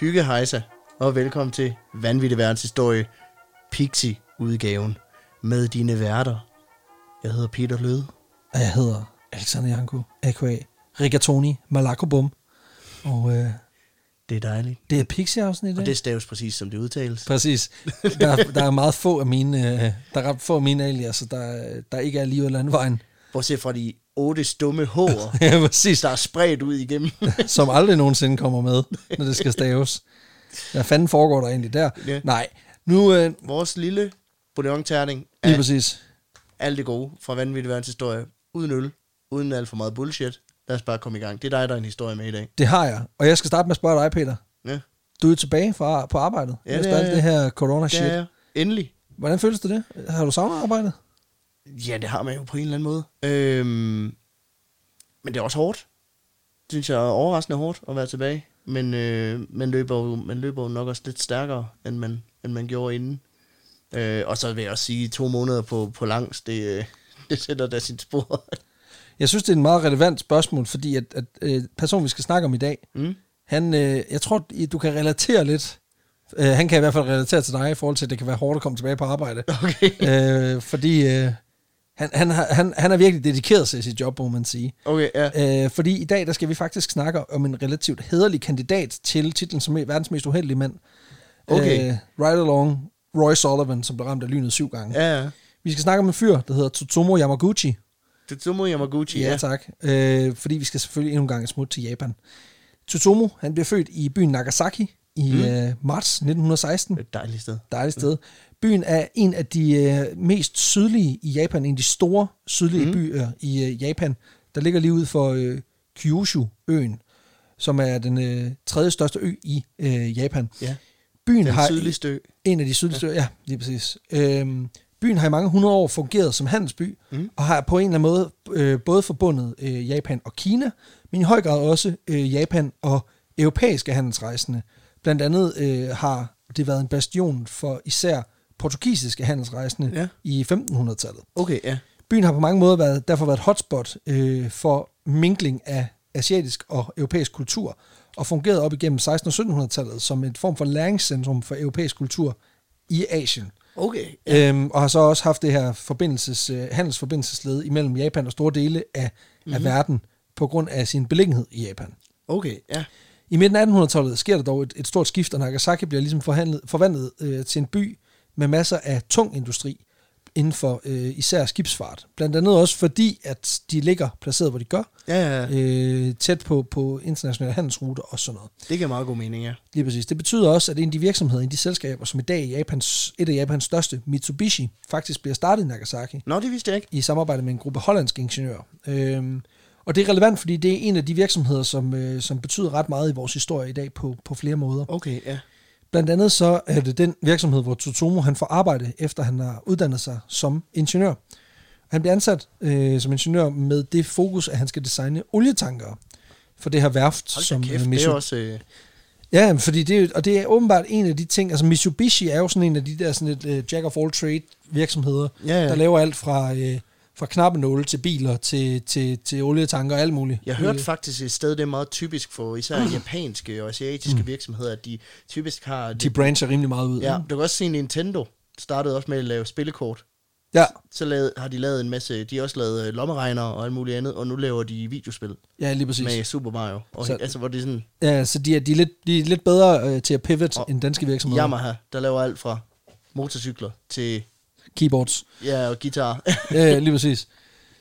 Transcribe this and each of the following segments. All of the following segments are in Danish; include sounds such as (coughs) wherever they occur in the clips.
Hygge hejsa, og velkommen til Vanvittig Verdenshistorie Pixie-udgaven med dine værter. Jeg hedder Peter Løde. Og jeg hedder Alexander Janko, a.k.a. Rigatoni Malakobum. Og øh, Det er dejligt. det er Pixie-afsnit i dag. Og det staves præcis, som det udtales. Præcis. Der, der er meget få af mine, øh, der er ret få af mine alias, der, der ikke er lige ud af landvejen. Bortset fra de otte stumme hår, (laughs) ja, præcis. der er spredt ud igennem. (laughs) Som aldrig nogensinde kommer med, når det skal (laughs) staves. Hvad fanden foregår der egentlig der? Ja. Nej, nu øh, Vores lille bouillon-terning lige er præcis. alt det gode fra Vanvittig Verdenshistorie. Uden øl, uden alt for meget bullshit. Lad os bare komme i gang. Det er dig, der er en historie med i dag. Det har jeg. Og jeg skal starte med at spørge dig, Peter. Ja, Du er tilbage fra, på arbejdet. Ja, det efter er alt jeg. det her corona-shit. er jeg. Endelig. Hvordan føles det det? Har du savnet arbejdet? Ja, det har man jo på en eller anden måde. Øhm, men det er også hårdt. Det synes jeg er overraskende hårdt at være tilbage. Men øh, man, løber jo, man løber jo nok også lidt stærkere, end man, end man gjorde inden. Øh, og så vil jeg også sige, to måneder på, på langs, det, øh, (laughs) det sætter da sit spor. Jeg synes, det er en meget relevant spørgsmål, fordi at, at øh, personen, vi skal snakke om i dag, Mm. han, øh, jeg tror, du kan relatere lidt. Øh, han kan i hvert fald relatere til dig i forhold til, at det kan være hårdt at komme tilbage på arbejde. (laughs) Okay. øh, fordi øh, han, han, han, han er virkelig dedikeret i sit job, må man sige. Okay, ja. Øh, fordi i dag, der skal vi faktisk snakke om en relativt hederlig kandidat til titlen som verdens mest uheldige mand. Okay. Øh, right along Roy Sullivan, som blev ramt af lynet syv gange. Ja, ja. Vi skal snakke om en fyr, der hedder Tsutomu Yamaguchi. Tsutomu Yamaguchi, Ja, ja. tak. Øh, fordi vi skal selvfølgelig endnu en gang smut til Japan. Tsutomu, han bliver født i byen Nagasaki i mm. øh, marts 1916. Det er et dejligt sted. Dejligt sted. Byen er en af de øh, mest sydlige i Japan, en af de store sydlige Mm. mm. byer i øh, Japan, der ligger lige ud for øh, Kyushu-øen, som er den øh, tredje største ø i øh, Japan. Ja. Byen Den har sydligste ø. en af de sydligste, ja, ja lige præcis. Øhm, byen har i mange hundrede år fungeret som handelsby, Mm. mm. og har på en eller anden måde øh, både forbundet øh, Japan og Kina, men i høj grad også øh, Japan og europæiske handelsrejsende. Blandt andet øh, har det været en bastion for især portugisiske handelsrejsende Ja. i 1500-tallet. Okay, ja. Byen har på mange måder været, derfor været hotspot øh, for mingling af asiatisk og europæisk kultur, og fungeret op igennem 1600- og 1700-tallet som en form for læringscentrum for europæisk kultur i Asien. Okay, Ja. Øhm, og har så også haft det her forbindelses, øh, handelsforbindelsesled imellem Japan og store dele af, mm-hmm. af verden på grund af sin beliggenhed i Japan. okay, ja. I midten af 1800-tallet sker der dog et, et stort skift, og Nagasaki bliver ligesom forhandlet, forvandlet øh, til en by med masser af tung industri inden for øh, især skibsfart. Blandt andet også fordi, at de ligger placeret, hvor de gør, Ja, ja, ja. øh, tæt på, på internationale handelsruter og sådan noget. Det giver meget god mening, ja. Lige præcis. Det betyder også, at en af de virksomheder, en af de selskaber, som i dag er Japans, et af Japans største, Mitsubishi, faktisk bliver startet i Nagasaki Nå, det vidste jeg ikke. i samarbejde med en gruppe hollandske ingeniører. Øhm, og det er relevant, fordi det er en af de virksomheder, som, øh, som betyder ret meget i vores historie i dag på, på flere måder. Okay, ja. Blandt andet så er det den virksomhed, hvor Tsutomu han får arbejde, efter han har uddannet sig som ingeniør. Han bliver ansat øh, som ingeniør med det fokus, at han skal designe olietankere for det her værft. Hold som kæft, øh, det er også... Øh, Ja, fordi det, er jo- og det er åbenbart en af de ting, altså Mitsubishi er jo sådan en af de der sådan et uh, jack of all trade virksomheder, Ja, ja. der laver alt fra, uh, fra knappenåle til biler til, til, til olietanker og alt muligt. jeg hørte Øh, faktisk et sted, det er meget typisk for især japanske og asiatiske Mm. virksomheder, at de typisk har... De brancher rimelig meget ud. ja, du kan også se Nintendo startede også med at lave spillekort. ja, Så lavede, har de lavet en masse... De har også lavet øh, lommeregnere og alt muligt andet, og nu laver de videospil ja lige præcis. med Super Mario. Og, Så- altså, hvor det er sådan... Ja, så de er, de er, lidt, de er lidt bedre uh, til at pivot Og end danske virksomheder. Yamaha, der laver alt fra motorcykler til... Keyboards. Ja, og guitar. (laughs) ja, lige præcis.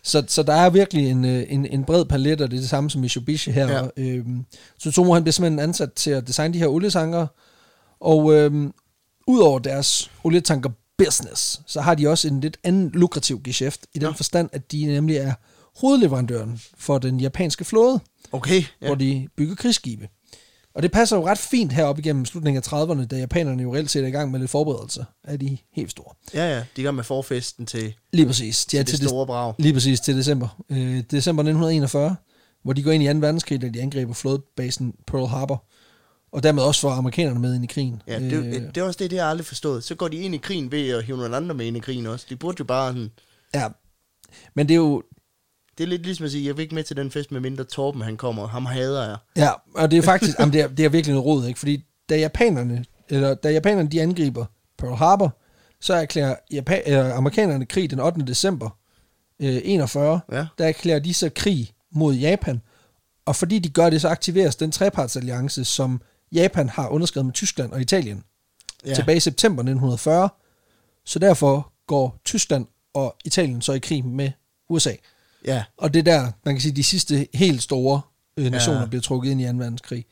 Så, så der er virkelig en, øh, en, en bred palet, og det er det samme som Mitsubishi her. Ja. Ja. Øhm, så Tomo han bliver simpelthen ansat til at designe de her olietanker, og øhm, udover deres olietanker business, så har de også en lidt anden lukrativ geschæft, i den Ja. forstand, at de nemlig er hovedleverandøren for den japanske flåde, Okay, ja. hvor de bygger krigsskibe. Og det passer jo ret fint herop igennem slutningen af 30'erne, da japanerne jo reelt set er i gang med lidt forberedelser af de helt store. Ja, ja. De gang med forfesten til, Lige præcis. De til til det store brag. Lige præcis til december. Øh, december 1941, hvor de går ind i 2. verdenskrig, da de angriber flådebasen Pearl Harbor. Og dermed også får amerikanerne med ind i krigen. Ja, det, øh, det er også det, det har jeg aldrig forstået. Så går de ind i krigen ved at hive nogle andre med ind i krigen også. De burde jo bare sådan... ja. Men det er jo... Det er lidt ligesom at sige, jeg vil ikke med til den fest, med mindre Torben han kommer. Ham hader jeg. Ja, og det er faktisk... jamen, det, er, det er virkelig noget råd, ikke? Fordi da japanerne, eller da japanerne de angriber Pearl Harbor, så erklærer Japan, øh, amerikanerne krig den 8. december øh, 41. Ja. Der erklærer de så krig mod Japan. Og fordi de gør det, så aktiveres den trepartsalliance, som Japan har underskrevet med Tyskland og Italien ja. tilbage i september 1940. Så derfor går Tyskland og Italien så i krig med USA. Ja. Og det er der, man kan sige, de sidste helt store øh, nationer Ja. bliver trukket ind i 2. verdenskrig.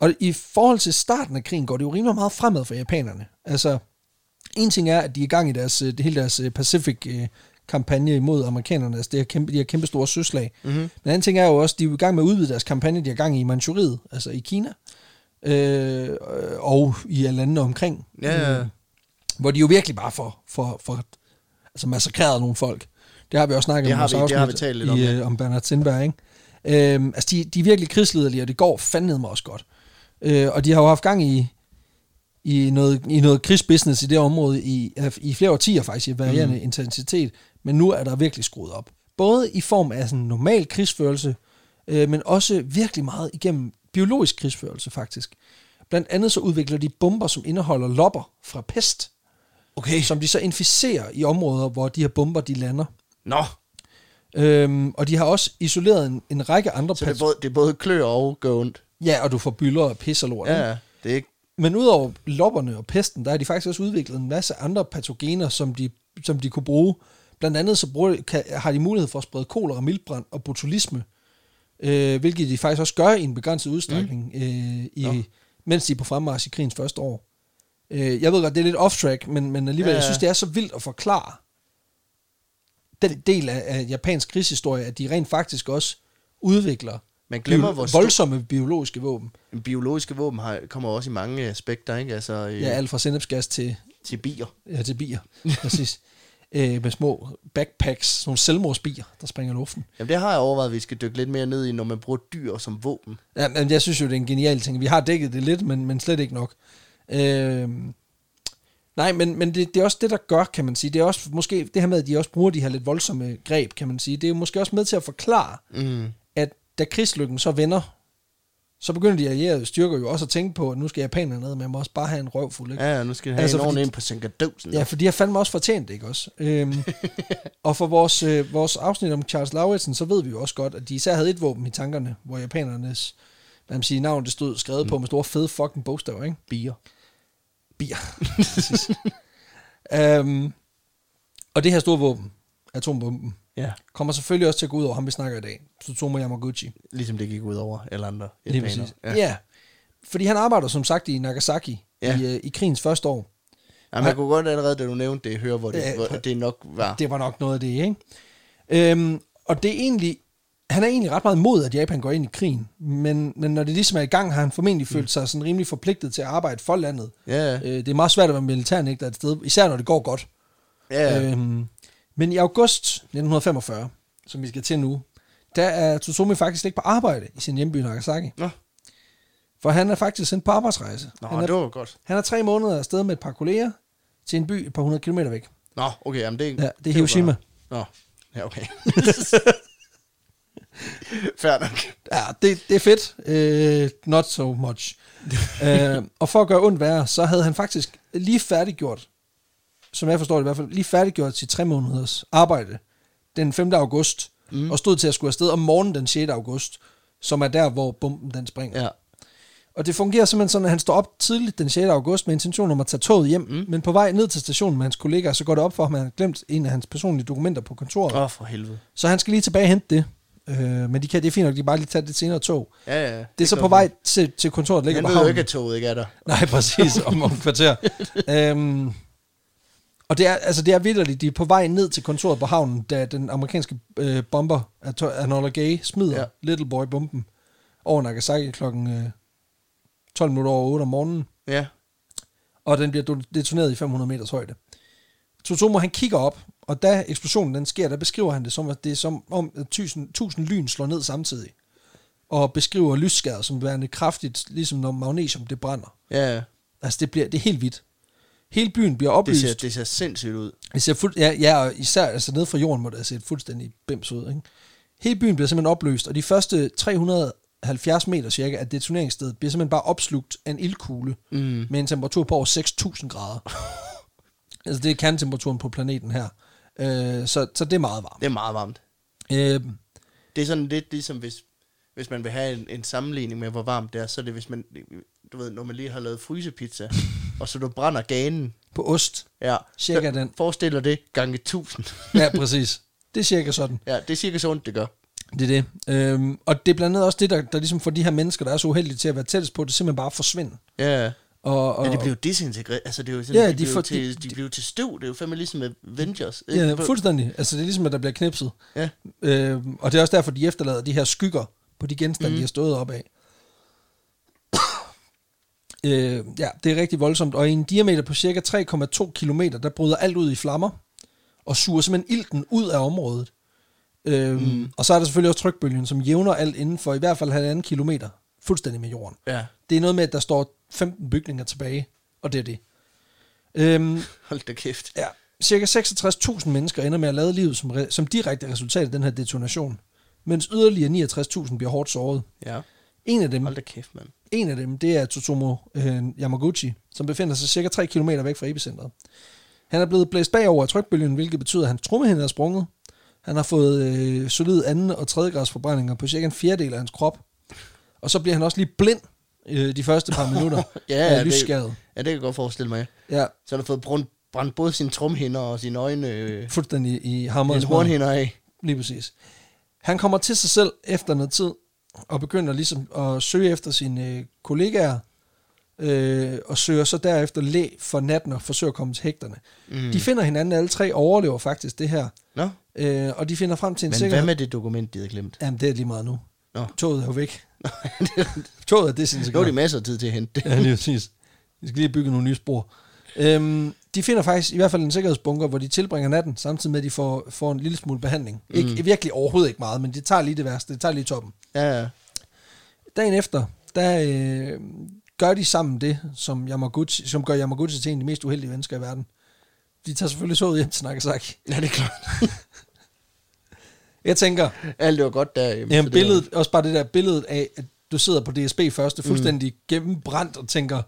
Og i forhold til starten af krigen går det jo rimelig meget fremad for japanerne. Altså, en ting er, at de er i gang i deres, øh, hele deres øh, Pacific øh, kampagne imod amerikanerne, altså det her kæmpe, de her kæmpe store søslag. Mm-hmm. Men en anden ting er jo også, de er i gang med at udvide deres kampagne, de er i gang i Manchuriet, altså i Kina, øh, og i landene omkring. Ja, ja. Øh, hvor de jo virkelig bare får, for, for altså massakreret nogle folk. Det har vi også snakket Det om. i vi- det har afsnit vi talt lidt om, i, øh, om Bernard Sindberg, ikke? Øhm, altså, de, de er virkelig krigsliderlige, og det går fandme mig også godt. Øh, og de har jo haft gang i, i, noget, i noget krigsbusiness i det område i, i flere årtier faktisk, i varierende mm. intensitet, men nu er der virkelig skruet op. Både i form af sådan normal krigsførelse, øh, men også virkelig meget igennem biologisk krigsførelse faktisk. Blandt andet så udvikler de bomber, som indeholder lopper fra pest, Okay. som de så inficerer i områder, hvor de her bomber de lander. Nå, Øhm, og de har også isoleret en, en række andre så det er både, det er både klør og gør ondt. Ja, og du får bylder og pis og lort. Ja. Det er ikke... Men udover lopperne og pesten, der har de faktisk også udviklet en masse andre patogener, som de, som de kunne bruge. Blandt andet så bruger, kan, har de mulighed for at sprede kolera, mildbrand og botulisme, øh, hvilket de faktisk også gør i en begrænset udstrækning, mm. øh, i, mens de er på fremmarch i krigens første år. Øh, jeg ved godt, det er lidt off-track, men, men alligevel, ja. jeg synes, det er så vildt at forklare den del af, af japansk krigshistorie, at de rent faktisk også udvikler Man glemmer, hvor voldsomme biologiske våben. Biologiske våben har, kommer også i mange aspekter, ikke? Altså, øh, Ja, alt fra sennepsgas til, til bier. ja, til bier. Præcis. (laughs) Øh, med små backpacks, sådan nogle selvmordsbier, der springer luften. Jamen, det har jeg overvejet, at vi skal dykke lidt mere ned i, når man bruger dyr som våben. Ja, men jeg synes jo, det er en genial ting. Vi har dækket det lidt, men, men slet ikke nok. Øh, nej, men, men det, det er også det, der gør, kan man sige. Det er også måske det her med, at de også bruger de her lidt voldsomme greb, kan man sige. Det er jo måske også med til at forklare, Mm. at da krigslykken så vender, så begynder de allierede styrker jo også at tænke på, at nu skal japanerne ned, men jeg må også bare have en røvfuld. Ikke? Ja, ja, nu skal vi have Altså, en ordentlig ind på Sinkadosen. Ja, for de har fandme også fortjent det, ikke også? Øhm, (laughs) og for vores, øh, vores afsnit om Charles Lauritsen, så ved vi jo også godt, at de især havde et våben i tankerne, hvor japanernes hvad man siger, navn det stod skrevet mm. på med store fede fucking bogstaver, ikke? bier. Bier. (laughs) Øhm, og det her store våben, atombomben, Ja, kommer selvfølgelig også til at gå ud over ham, vi snakker i dag, Tsutomu Yamaguchi. ligesom det gik ud over alle andre Lige præcis. Ja. ja. Fordi han arbejder som sagt i Nagasaki Ja. ja. i, øh, i krigens første år. Jamen, jeg kunne godt allerede, da du nævnte det, høre, hvor det, Ja, hvor det nok var. Det var nok noget af det, ikke? Øhm, og det er egentlig, han er egentlig ret meget imod, at Japan går ind i krigen, men, men når det ligesom er i gang, har han formentlig følt sig sådan rimelig forpligtet til at arbejde for landet. Ja, Øh, det er meget svært at være militærnægter et sted, især når det går godt. ja. Øhm, men i august 1945, som vi skal til nu, der er Tsutomi faktisk ikke på arbejde i sin hjemby Nagasaki. Nå. For han er faktisk sendt på arbejdsrejse. Nå, han, er, det var godt. han er tre måneder afsted med et par kolleger til en by et par hundrede kilometer væk. Nå, okay, jamen det, Ja, det er var- Hiroshima. Nå, ja, okay. (laughs) (laughs) Fair nok. Ja, det, det er fedt. Uh, not so much. uh, (laughs) og for at gøre ondt værre, så havde han faktisk lige færdiggjort, som jeg forstår det i hvert fald, lige færdiggjort sit tre måneders arbejde den 5. august, mm. og stod til at skulle afsted om morgenen den 6. august, som er der, hvor bomben den springer. Ja. Og det fungerer simpelthen sådan, at han står op tidligt den 6. august med intention om at tage toget hjem, mm. men på vej ned til stationen med hans kollegaer, så går det op for ham, at han har glemt en af hans personlige dokumenter på kontoret. Åh, oh, for helvede. Så han skal lige tilbage og hente det. Øh, men de kan, det er fint nok, de kan bare lige tage det senere tog. Ja, ja. Det er så på vej til, til kontoret, ligger Han på ved jo havnen. ikke, at toget ikke er der. (laughs) Nej, præcis, om, om kvarter. (laughs) øhm, og det er, altså det er vidderligt, de er på vej ned til kontoret på havnen, da den amerikanske øh, bomber, Anola Gay, smider Ja. Little Boy-bomben over Nagasaki klokken øh, 12 minutter over 8 om morgenen, Ja. og den bliver detoneret i 500 meters højde. Tsutomu han kigger op, og da eksplosionen den sker, der beskriver han det som, at det er som om, at tusind, tusind lyn slår ned samtidig. Og beskriver lysskæret som værende kraftigt, ligesom når magnesium det brænder. Ja, ja. Altså, det, bliver, det er helt vildt. Hele byen bliver Det oplyst. ser, det ser sindssygt ud. Det ser fuld, ja, ja, og især altså ned fra jorden må det have set fuldstændig bims ud. Ikke? Hele byen bliver simpelthen opløst, og de første 300 70 meter cirka af detoneringsstedet bliver simpelthen bare opslugt af en ildkugle Mm. med en temperatur på over 6.000 grader. (laughs) altså det er kernetemperaturen på planeten her. Øh, så, så det er meget varmt. Det er meget varmt. Øh, Det er sådan lidt ligesom, hvis, hvis man vil have en, en sammenligning med, hvor varmt det er, så er det, hvis man, du ved, når man lige har lavet frysepizza, (laughs) og så du brænder ganen, på ost, ja, cirka så den. Forestil dig det gange 1000. (laughs) Ja, (laughs) præcis. Det er cirka sådan. ja, det er cirka så ondt, det gør. Det er det. Øhm, og det er blandt andet også det, der, der ligesom får de her mennesker, der er så uheldige til at være tættest på, det simpelthen bare forsvinde. Ja, Og, og, ja det jo disintegreret. Altså, det er jo sådan, Ja, de, de får- jo til, de- de, jo til støv. Det er jo fandme ligesom Avengers. ikke? Ja, fuldstændig. Altså, det er ligesom, at der bliver knipset. Ja. Øhm, og det er også derfor, de efterlader de her skygger på de genstande, mm. de har stået op af. (coughs) øh, ja, det er rigtig voldsomt. Og i en diameter på cirka 3,2 km, der bryder alt ud i flammer, og suger simpelthen ilten ud af området. Øhm, mm. Og så er der selvfølgelig også trykbølgen, som jævner alt inden for i hvert fald halvanden kilometer, fuldstændig med jorden. Ja, Det er noget med, at der står 15 bygninger tilbage, og det er det. Øhm, hold da kæft. Ja, cirka 66.000 mennesker ender med at lade livet som, re- som direkte resultat af den her detonation, mens yderligere 69.000 bliver hårdt såret. Ja, En af dem, hold da kæft, mand. en af dem det er Tsutomu øh, Yamaguchi, som befinder sig cirka 3 km væk fra epicentret. Han er blevet blæst bagover af trykbølgen, hvilket betyder, at hans trommehinde er sprunget. Han har fået øh, solid anden og tredje grads forbrændinger på cirka en fjerdedel af hans krop. Og så bliver han også lige blind øh, de første par minutter (laughs) Ja, af det- lysskadet. Ja, det kan jeg godt forestille mig. Ja, Så har du fået brændt, brændt både sine trumhinder og sine øjne, øh, fuldstændig i hammeren. sine hornhinder af. Lige præcis. Han kommer til sig selv efter noget tid, og begynder ligesom at søge efter sine øh, kollegaer, øh, og søger så derefter læ for natten og forsøger at komme til hægterne. Mm. De finder hinanden, alle tre overlever faktisk det her, Nå, øh, og de finder frem til en men sikkerhed. hvad med det dokument, de havde glemt? Jamen, det er lige meget nu. Nå. Toget er jo væk. (laughs) Toget er det, Nu har de masser af tid til at hente det. Ja, lige præcis. Vi skal lige bygge nogle nye spor. Øhm, de finder faktisk i hvert fald en sikkerhedsbunker, hvor de tilbringer natten, samtidig med, at de får, får en lille smule behandling. Mm. Ikke, virkelig overhovedet ikke meget, men det tager lige det værste. Det tager lige toppen. Ja, ja. Dagen efter, der øh, gør de sammen det, som, Yamaguchi, som gør Yamaguchi til en af de mest uheldige mennesker i verden. De tager selvfølgelig toget hjem til Nagasaki. Ja, det er klart. (laughs) Jeg tænker, Alt det var godt der. Jamen, jamen, så det var- billedet, også bare det der billede af, at du sidder på DSB første, fuldstændig gennembrændt og tænker,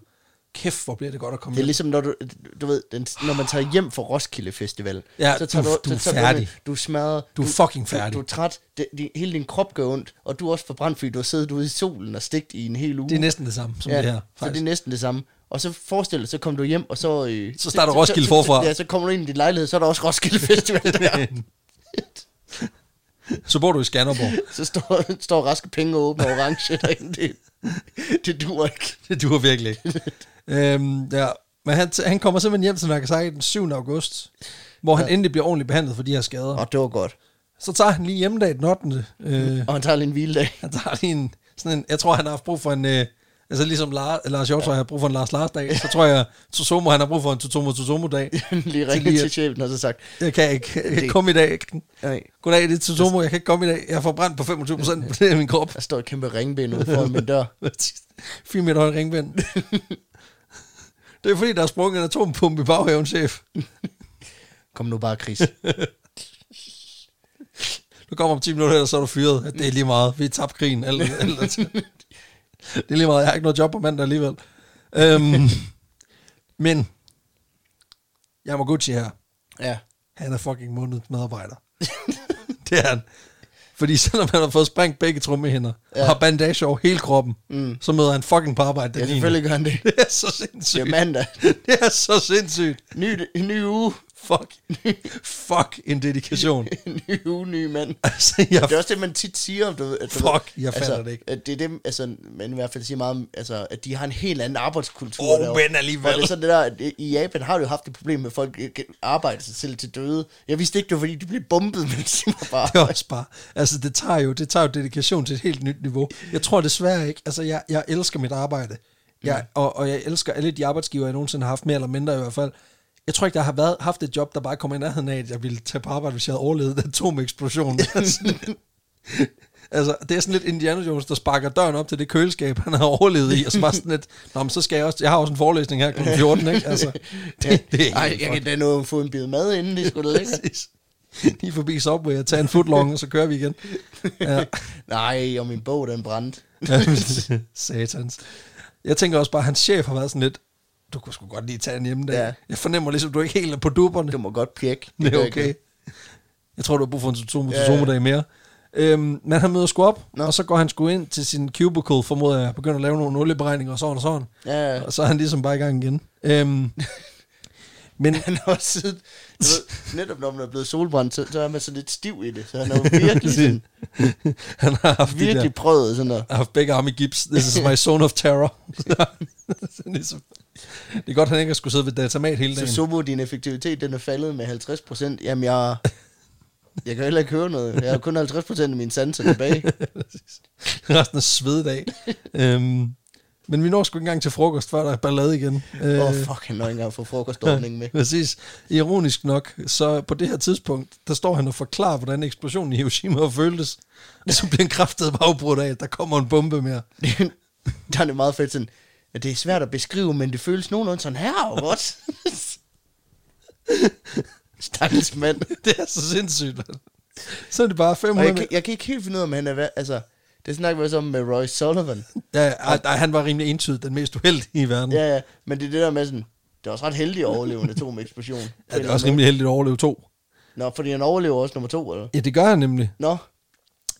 kæft, hvor bliver det godt at komme Det er hjem. ligesom, når du, du ved, den, når man tager hjem fra Roskilde Festival. Ja, så tager du- du, du er så tager du, færdig. du er smadret. Du er fucking færdig. Du, du er træt. Det, det, hele din krop gør ondt. Og du er også forbrændt, fordi du har siddet ude i solen og stigt i en hel uge. Det er næsten det samme som ja, det her. Så det Faktisk. er næsten det samme. Og så forestil dig, så kommer du hjem, og så... Øh, Så starter Roskilde forfra. Ja, så kommer du ind i din lejlighed, så er der også Roskilde (laughs) Festival der. Så bor du i Skanderborg. så står, står raske penge åbne og orange derinde. Det, det duer ikke. Det duer virkelig ikke. øhm, ja. Men han, han kommer simpelthen hjem til Nagasaki den 7. august, hvor han endelig bliver ordentligt behandlet for de her skader. Og det var godt. Så tager han lige hjemmedag den 8. Øh, Og han tager lige en hviledag. han tager lige en, sådan en, jeg tror, han har haft brug for en, øh, altså ligesom Lars, Lars Hjortøj har brug for en Lars Lars dag, så tror jeg, Tsutomu, han har brug for en Tsutomu Tsutomu dag. lige (laughs) ringet lige til chefen og så sagt, Jeg kan ikke, jeg kan ikke komme i dag. nej, Goddag, det er Tsutomu, jeg kan ikke komme i dag. Jeg får brændt på 25 procent (laughs) på det af min krop. der står et kæmpe ringben ude foran min dør. (laughs) 4 meter højt ringbind. det er fordi, der er sprunget en atompumpe i baghaven, chef. Kom nu bare, Chris. Du kommer om 10 minutter, og så er du fyret. Det er lige meget. Vi er tabt krigen. Alt, alt, alt. Det er lige meget. Jeg har ikke noget job på mandag alligevel. Øhm, men, Yamaguchi her, Ja. han er fucking månedens medarbejder. (laughs) det er han. Fordi selvom han har fået sprængt begge trommehinder, ja. og har bandage over hele kroppen, mm. så møder han fucking på arbejde den Ja, 9. selvfølgelig gør han det. (laughs) Det er så Det sindssygt. er mandag. Det er så sindssygt. Ny, ny uge. Fuck. Fuck en dedikation. (laughs) ny uge, ny mand. altså, jeg Det er også det, man tit siger. Du, ved, at, du Fuck, ved, jeg fatter altså, det ikke. At det er det, altså, man i hvert fald siger meget om, altså, at de har en helt anden arbejdskultur. Åh, derovre. men alligevel. Hvor det er sådan det der, at i Japan har du jo haft et problem med, at folk arbejder sig selv til døde. Jeg vidste ikke, det var fordi, de blev bombet, (laughs) mens de var bare... Det er også bare, altså det tager jo, det tager jo dedikation til et helt nyt niveau. Jeg tror desværre ikke, altså jeg, jeg elsker mit arbejde, jeg, og, og jeg elsker alle de arbejdsgiver, jeg nogensinde har haft, mere eller mindre i hvert fald. Jeg tror ikke, der har været, haft et job, der bare kom i nærheden af, at jeg ville tage på arbejde, hvis jeg havde overlevet den atomeksplosion. altså, (laughs) altså, det er sådan lidt Indiana Jones, der sparker døren op til det køleskab, han har overlevet i, og så bare sådan lidt, Nå, men så skal jeg også, jeg har også en forelæsning her kl. 14, ikke? Altså, (laughs) det, det er Ej, jeg kan da nå at få en bid mad inden, det skulle lækkert. Præcis. Lige forbi Subway og tage en footlong, og så kører vi igen. Ja. (laughs) Nej, og min bog, den brændte. Satans. Jeg tænker også bare, at hans chef har været sådan lidt, du kunne sgu godt lige tage en hjemme. Ja. Jeg fornemmer ligesom, du ikke helt er på dupperne. Du må godt pjekke. (laughs) Det gør er ikke okay. noget. Jeg tror, du har brug for en Totomo Ja, dag mere. Øhm, men han møder sgu op, Nå. og så går han sgu ind til sin cubicle, formoder jeg, begynder at lave nogle olieberegninger og sådan og sådan. Ja, ja. Og så er han ligesom bare i gang igen. Øhm, (laughs) men Han har også siddet, (laughs) du ved, netop når man er blevet solbrændt, så, så er man så lidt stiv i det. Så han har virkelig, sådan, han har haft, de der, virkelig prøvet sådan at... har haft begge arme i gips. This is my zone of terror. (laughs) Så ligesom, det er godt, han ikke har skulle sidde ved datamat hele Så dagen. Sumo, din effektivitet, den er faldet med 50 procent. Jamen, jeg, (laughs) jeg kan heller ikke høre noget. Jeg har kun 50 procent af mine sanser tilbage. (laughs) Resten af svededag. øhm, men vi når sgu ikke engang til frokost, før der er ballade igen. Øh, Åh, oh, fuck, han når ikke engang få frokostordningen med. Præcis. Ironisk nok, så på det her tidspunkt, der står han og forklarer, hvordan eksplosionen i Hiroshima føltes. Og så bliver en kraftet bagbrud af, at der kommer en bombe mere. der er det meget fedt sådan, det er svært at beskrive, men det føles nogenlunde sådan her, og godt. Stakkels mand. (laughs) Det er så sindssygt, mand. Så er det bare Og 500... jeg, kan, jeg kan ikke helt finde ud af, om han er... Altså, det snakker vi også om med Roy Sullivan. Ja, nej, han var rimelig entydigt den mest uheldige i verden. Ja, Ja, ja, men det er det der med sådan... Det er også ret heldigt at overleve en atomeksplosion. ja det er også rimelig heldigt at overleve to. Nå, fordi han overlever også nummer to, eller? Ja, det gør han nemlig. Nå,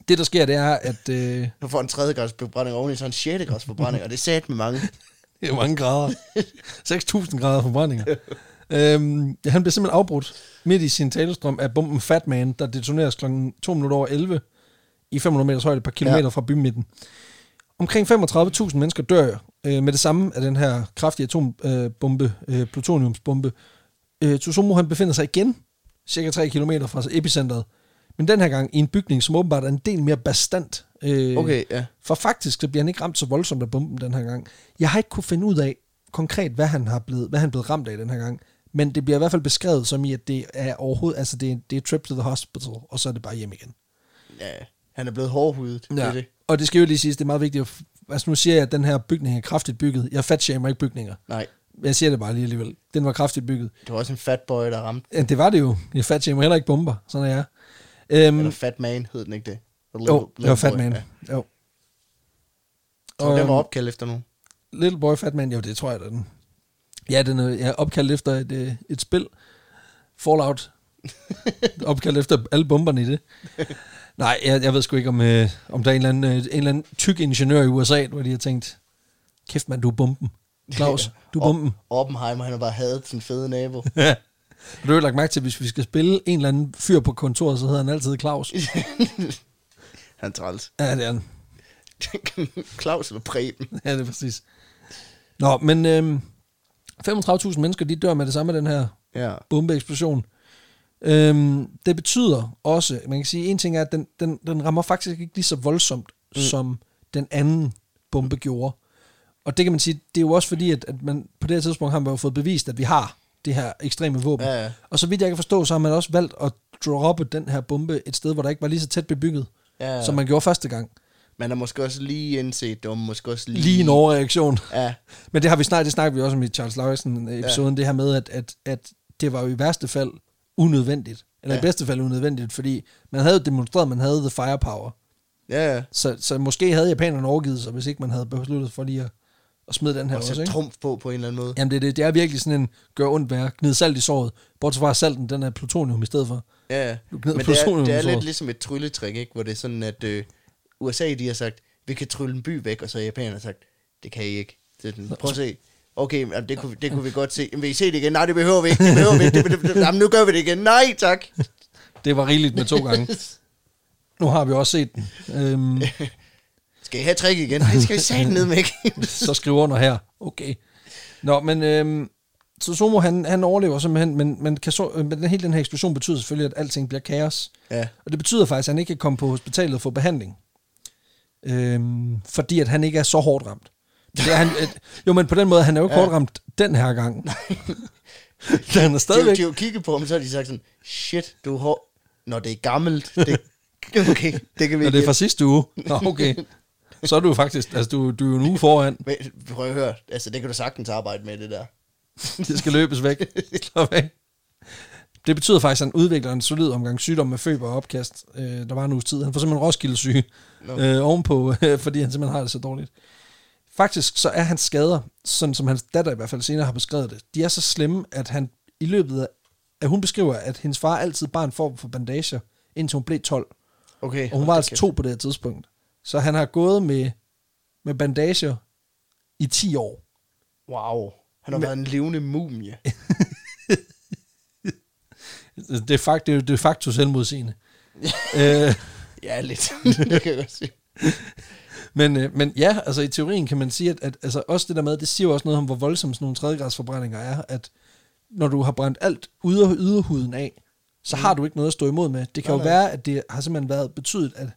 Det, der sker, det er, at øh, nu får en tredje grads forbrænding oveni, så en sjette grads forbrænding, og det er sat med mange. (laughs) det er mange grader. 6.000 grader forbrændinger. øhm, han bliver simpelthen afbrudt midt i sin talestrøm af bomben Fat Man, der detoneres kl. 2 minutter over 11 i 500 meters højde, et par kilometer ja. Fra bymidten. Omkring 35.000 mennesker dør øh, med det samme af den her kraftige atombombe, øh, plutoniumsbombe. Øh, Tsusumu han befinder sig igen cirka 3 km fra epicentret, men den her gang i en bygning, som åbenbart er en del mere bastant. Øh, Okay, ja. for faktisk så bliver han ikke ramt så voldsomt af bomben den her gang. Jeg har ikke kunne finde ud af konkret, hvad han har blevet, hvad han er blevet ramt af den her gang. Men det bliver i hvert fald beskrevet som i, at det er overhovedet, altså det er, det er trip to the hospital, og så er det bare hjem igen. ja. Han er blevet hårdhudet. Det er det. Og det skal jo lige siges, det er meget vigtigt. at Altså nu siger jeg, at den her bygning er kraftigt bygget. Jeg fatshamer ikke bygninger. Nej, Jeg siger det bare lige alligevel. Den var kraftigt bygget. det var også en fat boy, der ramte. Ja, det var det jo. Jeg fatshamer heller ikke bomber. Sådan er jeg. Øhm, Eller fat man, hed den ikke det? Little- jo, det var little Fat boy, Man. Ja. Jo. Så den øhm, var opkaldt efter nogen. Little Boy Fat Man, jo, det tror jeg, det er den. Ja, den er ja, opkaldt efter et, øh, et spil. Fallout. (laughs) opkaldt efter alle bomberne i det. Nej, jeg, jeg ved sgu ikke, om, øh, om der er en eller, anden, øh, en eller anden tyk ingeniør i USA, hvor de har tænkt, kæft mand, du er bomben. (laughs) Claus, du er bomben. Oppenheimer, han har bare hadet sin fede nabo. (laughs) Du har jo lagt mærke til, at hvis vi skal spille en eller anden fyr på kontoret, så hedder han altid Claus. (laughs) han er træls. Ja, det er han. (laughs) Claus eller Preben. Ja, det er præcis. Nå, men øhm, 35.000 mennesker, de dør med det samme af den her Ja. bombeeksplosion. Øhm, det betyder også, man kan sige, en ting er, at den, den, den rammer faktisk ikke lige så voldsomt, mm. som den anden bombe gjorde. Og det kan man sige, det er jo også fordi, at, at man på det her tidspunkt har man jo fået bevist, at vi har det her ekstreme våben. Ja, ja. Og så vidt jeg kan forstå, så har man også valgt at droppe den her bombe et sted, hvor der ikke var lige så tæt bebygget, Ja, ja. som man gjorde første gang. Man har måske også lige indset, det var måske også lige... Lige en overreaktion. Ja, Men det har vi snart, det snakker vi også om i Charles Lauritsen-episoden, ja. det her med, at, at, at det var jo i værste fald unødvendigt. Eller ja. I bedste fald unødvendigt, fordi man havde demonstreret, at man havde the firepower. ja, ja. Så, så måske havde japanerne overgivet sig, hvis ikke man havde besluttet for lige at, at smide den her Og også, ikke? trumf på på en eller anden måde. Jamen det, det, det er virkelig sådan en gør ondt værre, gnid salt i såret. Bortset fra salten, den er plutonium i stedet for. Ja, ja. Men det er, det er lidt ligesom et trylletrik, ikke? Hvor det er sådan, at øh, USA, de har sagt, vi kan trylle en by væk, og så har japanerne sagt, det kan I ikke. Det er sådan, prøv at se. Okay, men det kunne, det kunne vi godt se. Men vil I se det igen? Nej, det behøver vi ikke. Det behøver vi ikke. Det, det, det, jamen, nu gør vi det igen. Nej, tak. Det var rigeligt med to gange. (laughs) Nu har vi også set den. Øhm, (laughs) Skal I have trick igen? Nej, skal I sætte ned væk. (laughs) så skriv under her. Okay. Nå, men øhm, Susumu, han, han overlever simpelthen, men, men, kan så, øh, men den, hele den her eksplosion betyder selvfølgelig, at alting bliver kaos. ja, Og det betyder faktisk, at han ikke kan komme på hospitalet og få behandling. Øhm, fordi at han ikke er så hårdt ramt. Det er han, et, jo, men på den måde, han er jo ikke ja. Hårdt ramt den her gang. (laughs) han er de, stadigvæk... de har jo kigget på ham, så har de sagt sådan, shit, du er hård. Når det er gammelt, det, (laughs) okay, det kan vi Og det er fra sidste uge. Nå, okay. (laughs) Så er du faktisk... Altså, du, du er jo en uge foran. Men, prøv at høre, altså det kan du sagtens arbejde med, det der. (laughs) Det skal løbes væk. Slå væk. Det betyder faktisk, at han udvikler en solid omgang sygdom med feber og opkast. Øh, der var en uges tid. Han får simpelthen Roskilde syge Nå. øh, ovenpå, (laughs) fordi han simpelthen har det så dårligt. Faktisk så er hans skader, sådan som hans datter i hvert fald senere har beskrevet det, de er så slemme, at han i løbet af, at hun beskriver, at hendes far altid bare en form for bandager, indtil hun blev 12. Okay. Og hun var altså to på det her tidspunkt. Så han har gået med, med bandager i 10 år. Wow. Han har Men- været en levende mumie. (laughs) Det er, fakt, det er, de facto selvmodsigende. (laughs) øh, Ja, lidt. (laughs) det kan jeg godt sige. men, øh, men ja, altså i teorien kan man sige, at, at altså, også det der med, det siger jo også noget om, hvor voldsomme sådan nogle tredjegradsforbrændinger er, at når du har brændt alt yder, yderhuden af, så har du ikke noget at stå imod med. Det kan Mm. Nej, jo nej. være, at det har simpelthen været betydet, at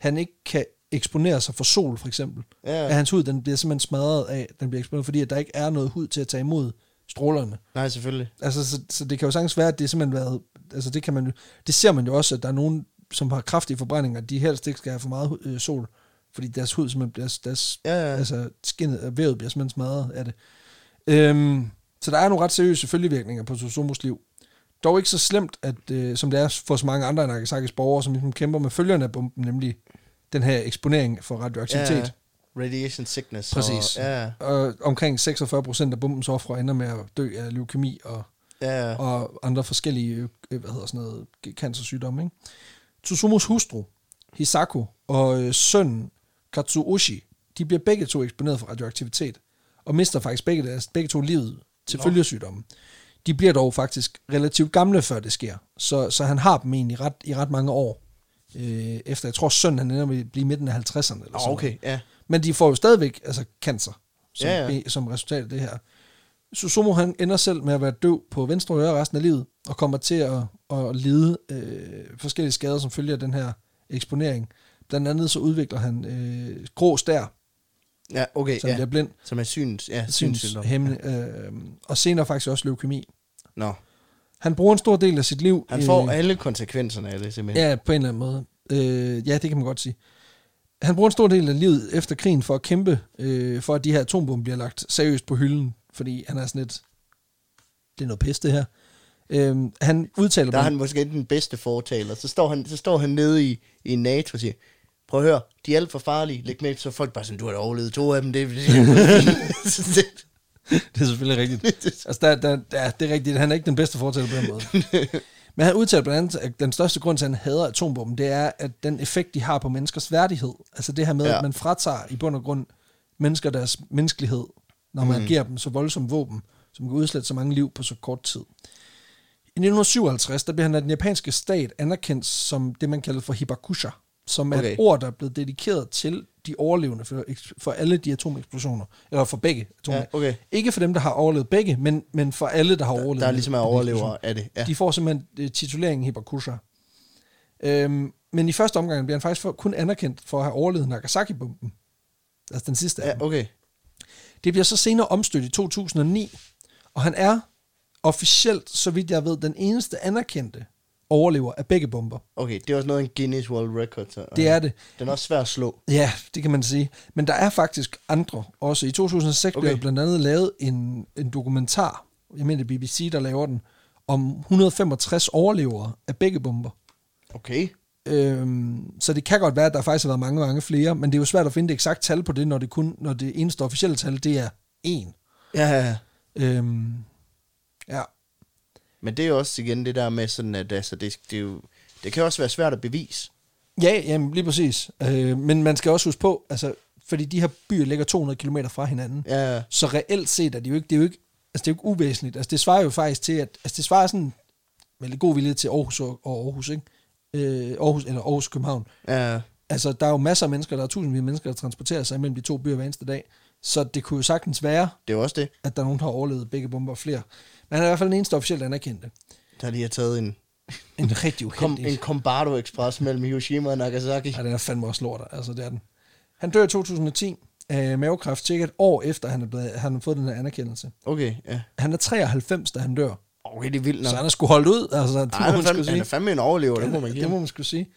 han ikke kan eksponere sig for sol, for eksempel. Ja. At hans hud, den bliver simpelthen smadret af, den bliver eksponeret, fordi at der ikke er noget hud til at tage imod strålerne. Nej, selvfølgelig. Altså, så, så det kan jo sagtens være, at det er simpelthen været, altså det kan man det ser man jo også, at der er nogen, som har kraftige forbrændinger, de helst ikke skal have for meget øh, sol, fordi deres hud simpelthen bliver, deres, Ja, ja. altså skinnet, øh, vævet bliver simpelthen smadret af det. Øhm, så der er nogle ret seriøse følgevirkninger på Susumos liv. Dog ikke så slemt, at, øh, som det er for så mange andre Nagasakis borgere, som ligesom kæmper med følgerne af bomben, nemlig den her eksponering for radioaktivitet. Ja, radiation sickness. Præcis. Og, ja, Og omkring 46 procent af bombens ofre ender med at dø af leukemi og ja, og andre forskellige, øh, hvad hedder sådan noget, cancersygdomme, ikke? Tsusumos hustru, Hisako, og øh, sønnen, Katsuoshi, de bliver begge to eksponeret for radioaktivitet, og mister faktisk begge, deres, begge to livet til Nå. følgesygdomme. De bliver dog faktisk relativt gamle, før det sker, så, så han har dem egentlig ret, i ret mange år. Øh, efter, jeg tror, sønnen han ender med at blive midten af 50'erne. Eller sådan noget. okay, ja. Men de får jo stadigvæk altså, cancer som, Ja, ja. som resultat af det her. Susumu han ender selv med at være døv på venstre øre resten af livet, og kommer til at, at lide øh, forskellige skader, som følger den her eksponering. Blandt andet så udvikler han øh, grå stær, Ja, okay, så han ja. bliver blind, Som er syns, ja, synssygdom. synshæmmende, øh, og senere faktisk også leukemi. Nå. Han bruger en stor del af sit liv... Han får øh, alle konsekvenserne af det, simpelthen. Ja, på en eller anden måde. Øh, ja, det kan man godt sige. Han bruger en stor del af livet efter krigen for at kæmpe øh, for, at de her atombomber bliver lagt seriøst på hylden, fordi han er sådan lidt... Det er noget pis, det her. Øh, han udtaler... Der er han måske den bedste fortaler. Så står han, så står han nede i, i NATO og siger, prøv at høre, de er alt for farlige. Læg med, så folk bare sådan, du har da overlevet to af dem. Det, (laughs) det, (laughs) det, er selvfølgelig rigtigt. altså, der, der, der, det er rigtigt. Han er ikke den bedste fortæller på den måde. (laughs) Men han udtaler blandt andet, at den største grund til, at han hader atombomben, det er, at den effekt, de har på menneskers værdighed. Altså det her med, ja. At man fratager i bund og grund mennesker deres menneskelighed, når man mm. giver dem så voldsomt våben, som kan udslette så mange liv på så kort tid. I 1957, der blev han af den japanske stat anerkendt som det, man kalder for hibakusha, som er okay. Okay. et ord, der er blevet dedikeret til de overlevende for, for alle de atomeksplosioner, eller for begge atomer. ja, okay. Ikke for dem, der har overlevet begge, men, men for alle, der har overlevet. Der er ligesom er overlever af det. Ja. De får simpelthen øh, tituleringen Hibakusha. Øhm, men i første omgang bliver han faktisk for, kun anerkendt for at have overlevet Nagasaki-bomben. Altså den sidste af ja, okay. Det bliver så senere omstødt i 2009, og han er officielt, så vidt jeg ved, den eneste anerkendte overlever af begge bomber. Okay, det er også noget af en Guinness World Record. Så, Det er det. Den er også svær at slå. Ja, det kan man sige. Men der er faktisk andre også. I 2006 okay. blev der blandt andet lavet en, en dokumentar, jeg mener det er BBC, der laver den, om 165 overlevere af begge bomber. Okay. Øhm, så det kan godt være, at der faktisk har været mange, mange flere, men det er jo svært at finde det eksakt tal på det, når det kun, når det eneste officielle tal, det er én. Ja, ja, ja. Øhm, ja, Men det er jo også igen det der med sådan, at altså, det, det, er jo, det kan også være svært at bevise. ja jamen, lige præcis. Øh, men man skal også huske på, altså, fordi de her byer ligger 200 km fra hinanden, Ja, så reelt set er det jo ikke, det er jo ikke, altså, det er jo ikke uvæsentligt. Altså, det svarer jo faktisk til, at altså, det svarer sådan med lidt god vilje til Aarhus og, og Aarhus, ikke? Øh, Aarhus, eller Aarhus København. ja. Altså, der er jo masser af mennesker, der er tusindvis af mennesker, der transporterer sig mellem de to byer hver eneste dag. Så det kunne jo sagtens være, Det er også det. at der er nogen, der har overlevet begge bomber og flere. Men han er i hvert fald den eneste officielt anerkendte. Der lige har taget en, En rigtig kom, uheldig. en Combardo Express mellem Hiroshima og Nagasaki. Ja, den er fandme også lort, altså det er den. Han dør i 2010 af mavekræft, cirka et år efter, han er blevet, han har fået den her anerkendelse. Okay, ja. Han er 93, da han dør. Okay, det er vildt nok. Så han er sgu holdt ud, altså det Ej, må han, man er fandme, han sige. er fandme en overlever, det må man give. Det må man skulle sige.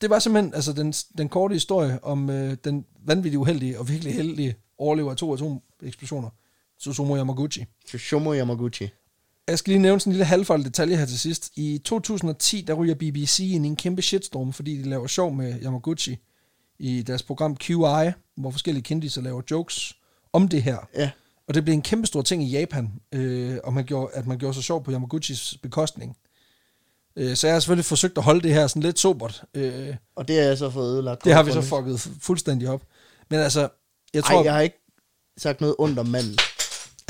Det var simpelthen altså, den, den korte historie om øh, den vanvittigt uheldige og virkelig heldige overlever af to atomeksplosioner. Susumu Yamaguchi. Shomo Yamaguchi. Jeg skal lige nævne sådan en lille halvfold detalje her til sidst. I 2010, der ryger BBC ind i en kæmpe shitstorm, fordi de laver sjov med Yamaguchi i deres program QI, hvor forskellige kendiser laver jokes om det her. Ja. Og det blev en kæmpe stor ting i Japan, øh, og man gjorde, at man gjorde sig sjov på Yamaguchis bekostning. Øh, så jeg har selvfølgelig forsøgt at holde det her sådan lidt sobert. Øh, Og det har jeg så fået ødelagt. det har vi så fucket fu- fuldstændig op. Men altså, jeg tror, Ej, jeg har ikke sagt noget ondt om manden.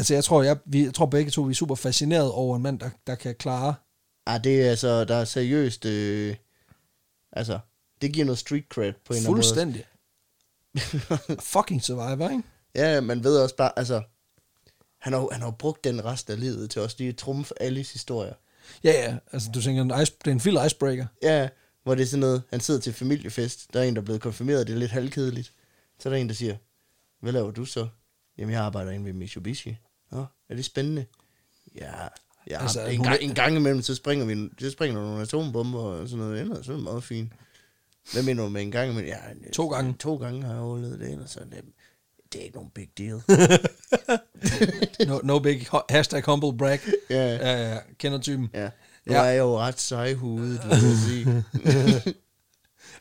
Altså, jeg tror, jeg, vi, jeg tror begge to, vi er super fascineret over en mand, der, der kan klare Ej, det er altså, der er seriøst, øh, altså, det giver noget street cred på en eller anden måde. fuldstændig. (laughs) Fucking survivor, ikke? Ja, man ved også bare, altså, han har, han har brugt den resten af livet til også lige at trumfe alles historier. Ja, ja. Altså, du tænker, en ice, det er en vild icebreaker. Ja, hvor det er sådan noget, han sidder til familiefest, der er en, der er blevet konfirmeret, det er lidt halvkedeligt. Så er der en, der siger, hvad laver du så? Jamen, jeg arbejder inde ved Mitsubishi. Nå, er det spændende? Ja, ja Altså, en, gang, en gang imellem, så springer vi, så springer der nogle atombomber og sådan noget, ellers så er det meget fint. Hvad mener du med en gang imellem? Ja, To gange. To gange har jeg overlevet det, ellers så det, det er ikke nogen big deal. (laughs) No, no big hashtag humble brag. ja, Ja, ja, kender typen. ja. Nu Ja. er jeg jo ret sejhudet, vil jeg sige. (laughs)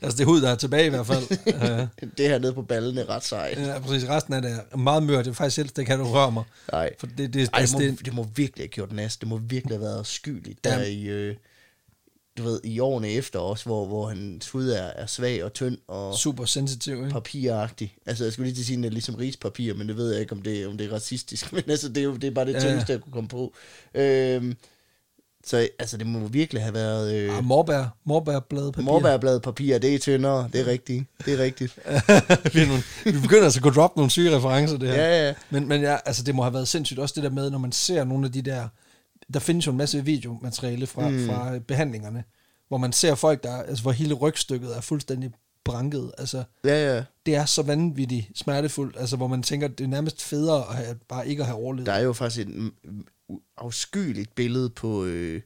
Altså, det hud, der er tilbage i hvert fald. Ja, (laughs) det her nede på ballen er ret sejt. ja, præcis. Resten af det er meget mørkt. Det er faktisk helst, det kan du røre mig. Nej. For det, det, Ej, altså, det, må, det, det må virkelig have gjort nas. Det må virkelig have været skyldigt der i, øh, du ved, i årene efter også, hvor, hvor hans hud er, er svag og tynd og super sensitiv, ikke? papiragtig. Altså, jeg skulle lige til at sige, at det er ligesom rispapir, men det ved jeg ikke, om det, om det er racistisk. (laughs) Men altså, det er jo det er bare det Ja. tyndeste, jeg kunne komme på. Øhm, så altså, det må virkelig have været... Øh, Ah, morbær, morbærblade papir. Morbærblad papir, det er tyndere. Det er rigtigt. Det er rigtigt. (laughs) vi, vi begynder altså at kunne droppe nogle syge referencer, det her. Ja, ja. Men, men ja, altså, det må have været sindssygt også det der med, når man ser nogle af de der... Der findes jo en masse videomateriale fra, mm. fra øh, behandlingerne, hvor man ser folk, der, altså, hvor hele rygstykket er fuldstændig branket. Altså, Ja, ja. det er så vanvittigt smertefuldt, altså, hvor man tænker, det er nærmest federe at have, bare ikke at have overlevet. Der er jo faktisk u- afskyeligt billede på, øh,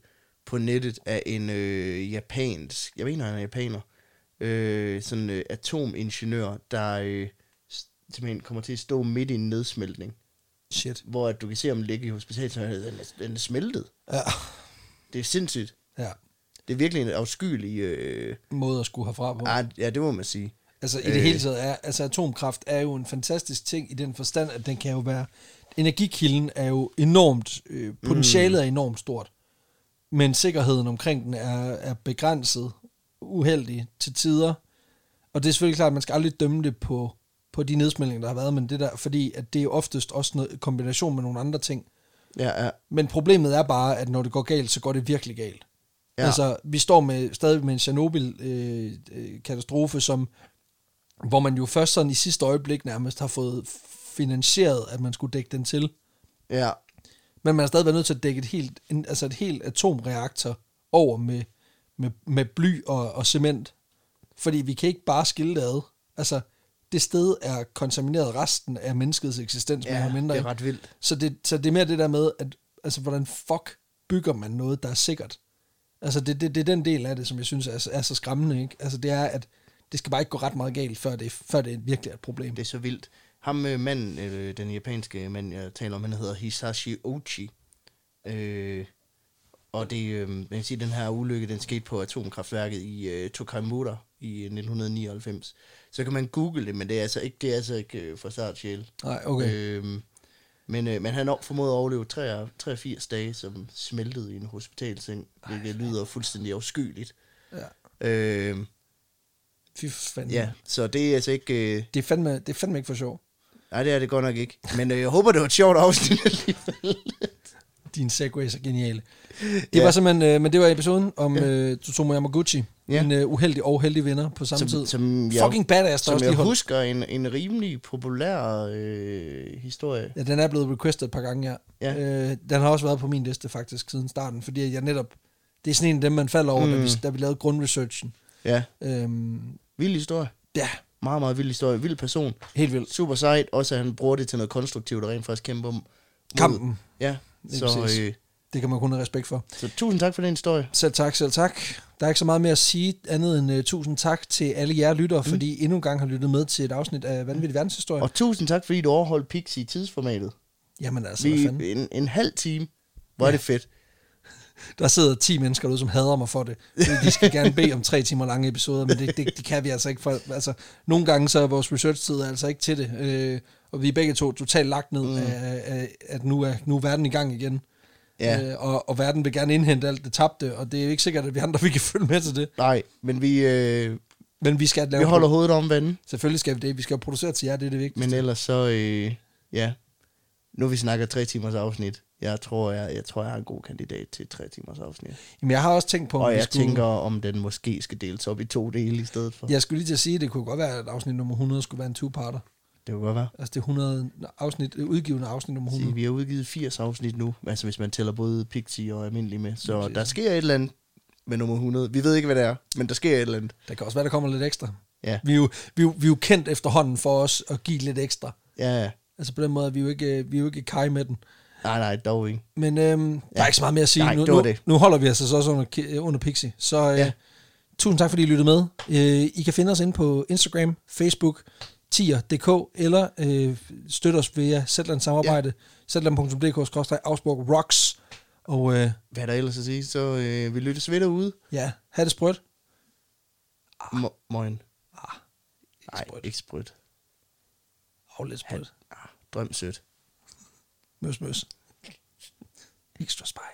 på nettet af en øh, japansk, jeg mener han er japaner, øh, sådan øh, atomingeniør, der øh, simpelthen kommer til at stå midt i en nedsmeltning, Shit. hvor at du kan se ham ligge i hospitalet, så den er, den er smeltet. Ja, Det er sindssygt. ja. Det er virkelig en afskyelig... Øh, måde at skulle herfra på. ja, det må man sige. Altså i det Øh. hele taget er, altså atomkraft er jo en fantastisk ting i den forstand, at den kan jo være, energikilden er jo enormt, øh, potentialet er enormt stort, men sikkerheden omkring den er, er begrænset, uheldig til tider, og det er selvfølgelig klart, at man skal aldrig dømme det på, på de nedsmeltninger, der har været, men det der, fordi at det er jo oftest også noget kombination med nogle andre ting. Ja, ja. Men problemet er bare, at når det går galt, så går det virkelig galt. Ja. Altså, vi står med, stadig med en Chernobyl-katastrofe, som, hvor man jo først sådan i sidste øjeblik nærmest har fået finansieret, at man skulle dække den til. Ja, Men man har stadig været nødt til at dække et helt, en, altså et helt atomreaktor over med, med, med bly og, og cement. Fordi vi kan ikke bare skille det ad. Altså, det sted er kontamineret resten af menneskets eksistens, mere ja eller mindre. det er ret vildt. Så det, så det er mere det der med, at altså, hvordan fuck bygger man noget, der er sikkert? Altså, det, det, det er den del af det, som jeg synes er, så- er så skræmmende, ikke? Altså, det er, at det skal bare ikke gå ret meget galt, før det, før det virkelig er et problem. Det er så vildt. Ham øh, manden, øh, den japanske mand, jeg taler om, han hedder Hisashi Ochi. Øh, og det, øh, man kan sige, den her ulykke, den skete på atomkraftværket i øh, Tokaimura i øh, 1999. Så kan man google det, men det er altså ikke, det er altså ikke øh, for start sjæl. Nej, okay. Øh, men, øh, men han har formået at overleve 83 83 dage, som smeltede i en hospitalseng, hvilket lyder fuldstændig afskyeligt. Ja. Øh, Fy fanden. ja, så det er altså ikke... Øh, Det er, fandme, det er fandme ikke for sjov. Nej, det er det godt nok ikke. Men øh, jeg håber, det var et sjovt afsnit (laughs) alligevel. Dine segways er geniale. Det Ja. var simpelthen, øh, men det var episoden om ja. øh, Tsutomu Yamaguchi. Ja. En øh, uheldig og heldig vinder på samme tid. Som, som jeg, Fucking badass, der som også jeg holdt. husker, en, en rimelig populær øh, historie. Ja, den er blevet requested et par gange, ja. Ja. Øh, den har også været på min liste faktisk siden starten, fordi jeg netop, det er sådan en af dem, man falder over, mm. da, vi, da vi lavede grundresearchen. Ja, Øhm, vild historie. ja, Meget, meget vild historie. Vild person. helt vildt. Super sejt. Også at han bruger det til noget konstruktivt og rent faktisk kæmper om Kampen, Ja, Lige så, præcis. øh, det kan man kun have respekt for. så tusind tak for den historie. Selv tak, selv tak. Der er ikke så meget mere at sige andet end uh, tusind tak til alle jer lyttere, mm. fordi endnu en gang har lyttet med til et afsnit af Vanvittig Verdenshistorie. Og tusind tak, fordi du overholdt Pix i tidsformatet. Jamen altså, hvad Vi, fanden. en, en halv time. Hvor er Ja. det fedt. Der sidder 10 mennesker derude, som hader mig for det. (laughs) De skal gerne bede om tre timer lange episoder, men det, det, det kan vi altså ikke. For, altså, nogle gange så er vores research-tid altså ikke til det, øh, og vi er begge to totalt lagt ned mm. af, af, at nu er, nu er verden i gang igen. Ja. Øh, og, og verden vil gerne indhente alt det tabte, og det er jo ikke sikkert, at vi andre vi kan følge med til det. Nej, men vi, øh, Men vi skal lave... vi holder hovedet om vandet. Selvfølgelig skal vi det. Vi skal producere til jer, det er det vigtigste. Men ellers så, øh, ja. Nu vi snakker tre timers afsnit. Jeg tror, jeg, jeg tror, jeg er en god kandidat til tre timers afsnit. Jamen, jeg har også tænkt på, om Og jeg skulle... tænker, om den måske skal deles op i to dele i stedet for. Jeg skulle lige til at sige, at det kunne godt være, at afsnit nummer 100 skulle være en two-parter. Det kunne godt være. Altså det 100 afsnit, øh, udgivende afsnit nummer 100. Sige, vi har udgivet 80 afsnit nu, altså hvis man tæller både Pixie og almindelig med. Så Præcis. der sker et eller andet med nummer 100. Vi ved ikke, hvad det er, men der sker et eller andet. Der kan også være, der kommer lidt ekstra. Ja, Vi er jo, vi er vi er jo kendt efterhånden for os at give lidt ekstra. ja, ja. Altså på den måde er vi jo ikke, øh, vi er jo ikke kaj med den. Nej, nej, dog ikke. Men øhm, der er ikke så meget mere at sige. Nej, nu, nu, det. nu holder vi altså så også under, under Pixie. Så øh, ja. Ja. tusind tak, fordi I lyttede med. Øh, I kan finde os inde på Instagram, Facebook, tier.dk, eller øh, støtte os via Zetland samarbejde, ja. zetland.dk, rocks. Og øh, Hvad er der ellers at sige? Så øh, vi lyttes ved derude. ja, have det sprødt. Mo- Moin. Ah, Nej, sprødt. ikke sprødt. Og lidt sprødt. Ah, drøm sødt. Møs, møs. Extra spice.